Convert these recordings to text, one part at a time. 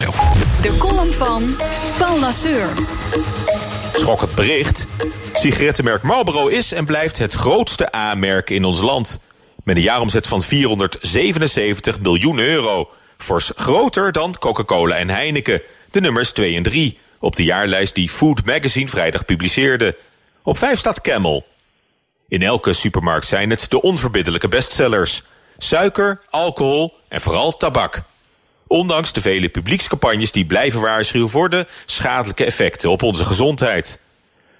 De column van Paul Lasseur. Schokkend bericht. Sigarettenmerk Marlboro is en blijft het grootste A-merk in ons land. Met een jaaromzet van 477 miljoen euro. Fors groter dan Coca-Cola en Heineken. De nummers 2 en 3. Op de jaarlijst die Food Magazine vrijdag publiceerde. Op 5 staat Camel. In elke supermarkt zijn het de onverbiddelijke bestsellers. Suiker, alcohol en vooral tabak. Ondanks de vele publiekscampagnes die blijven waarschuwen voor de schadelijke effecten op onze gezondheid.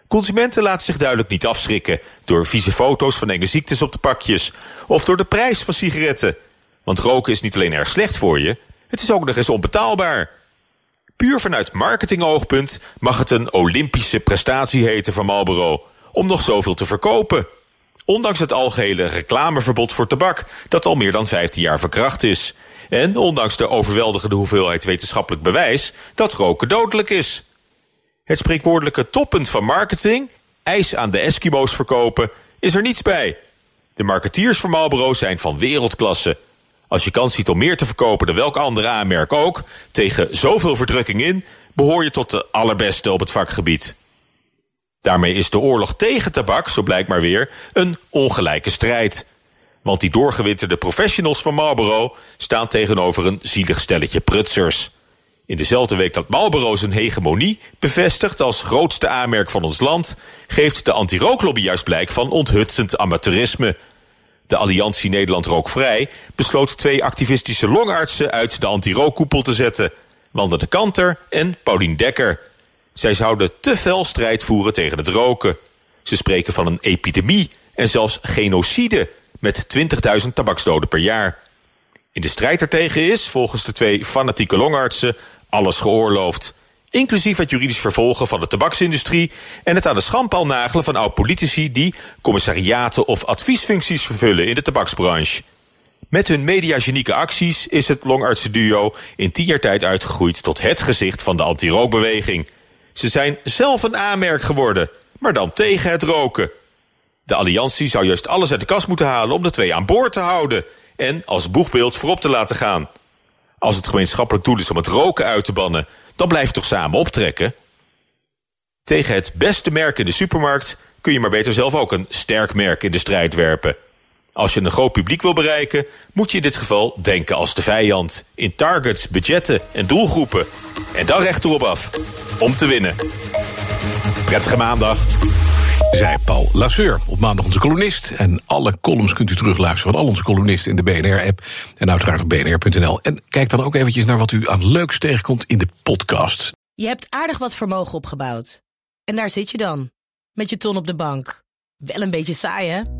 Consumenten laten zich duidelijk niet afschrikken door vieze foto's van enge ziektes op de pakjes of door de prijs van sigaretten. Want roken is niet alleen erg slecht voor je, het is ook nog eens onbetaalbaar. Puur vanuit marketingoogpunt mag het een Olympische prestatie heten van Marlboro om nog zoveel te verkopen. Ondanks het algehele reclameverbod voor tabak dat al meer dan 15 jaar verkracht is. En ondanks de overweldigende hoeveelheid wetenschappelijk bewijs dat roken dodelijk is. Het spreekwoordelijke toppunt van marketing, ijs aan de Eskimo's verkopen, is er niets bij. De marketeers van Marlboro zijn van wereldklasse. Als je kans ziet om meer te verkopen dan welk andere aanmerk ook, tegen zoveel verdrukking in, behoor je tot de allerbeste op het vakgebied. Daarmee is de oorlog tegen tabak, zo blijkt maar weer, een ongelijke strijd. Want die doorgewinterde professionals van Marlboro staan tegenover een zielig stelletje prutsers. In dezelfde week dat Marlboro zijn hegemonie bevestigt als grootste aanmerk van ons land, geeft de anti-rooklobby juist blijk van onthutsend amateurisme. De Alliantie Nederland Rookvrij besloot twee activistische longartsen uit de anti-rookkoepel te zetten. Wanda de Kanter en Paulien Dekker. Zij zouden te fel strijd voeren tegen het roken. Ze spreken van een epidemie en zelfs genocide met 20.000 tabaksdoden per jaar. In de strijd ertegen is, volgens de twee fanatieke longartsen, alles geoorloofd. Inclusief het juridisch vervolgen van de tabaksindustrie en het aan de schandpaal nagelen van oud-politici die commissariaten of adviesfuncties vervullen in de tabaksbranche. Met hun mediagenieke acties is het longartsenduo in tien jaar tijd uitgegroeid tot het gezicht van de anti-rookbeweging. Ze zijn zelf een aanmerk geworden, maar dan tegen het roken. De alliantie zou juist alles uit de kast moeten halen om de twee aan boord te houden en als boegbeeld voorop te laten gaan. Als het gemeenschappelijk doel is om het roken uit te bannen, dan blijf toch samen optrekken? Tegen het beste merk in de supermarkt kun je maar beter zelf ook een sterk merk in de strijd werpen. Als je een groot publiek wil bereiken, moet je in dit geval denken als de vijand. In targets, budgetten en doelgroepen. En dan recht erop af. Om te winnen. Prettige maandag. Zij Paul Lasseur, op maandag onze columnist. En alle columns kunt u terugluisteren van al onze columnisten in de BNR-app. En uiteraard op bnr.nl. En kijk dan ook eventjes naar wat u aan leuks tegenkomt in de podcast. Je hebt aardig wat vermogen opgebouwd. En daar zit je dan, met je ton op de bank. Wel een beetje saai, hè?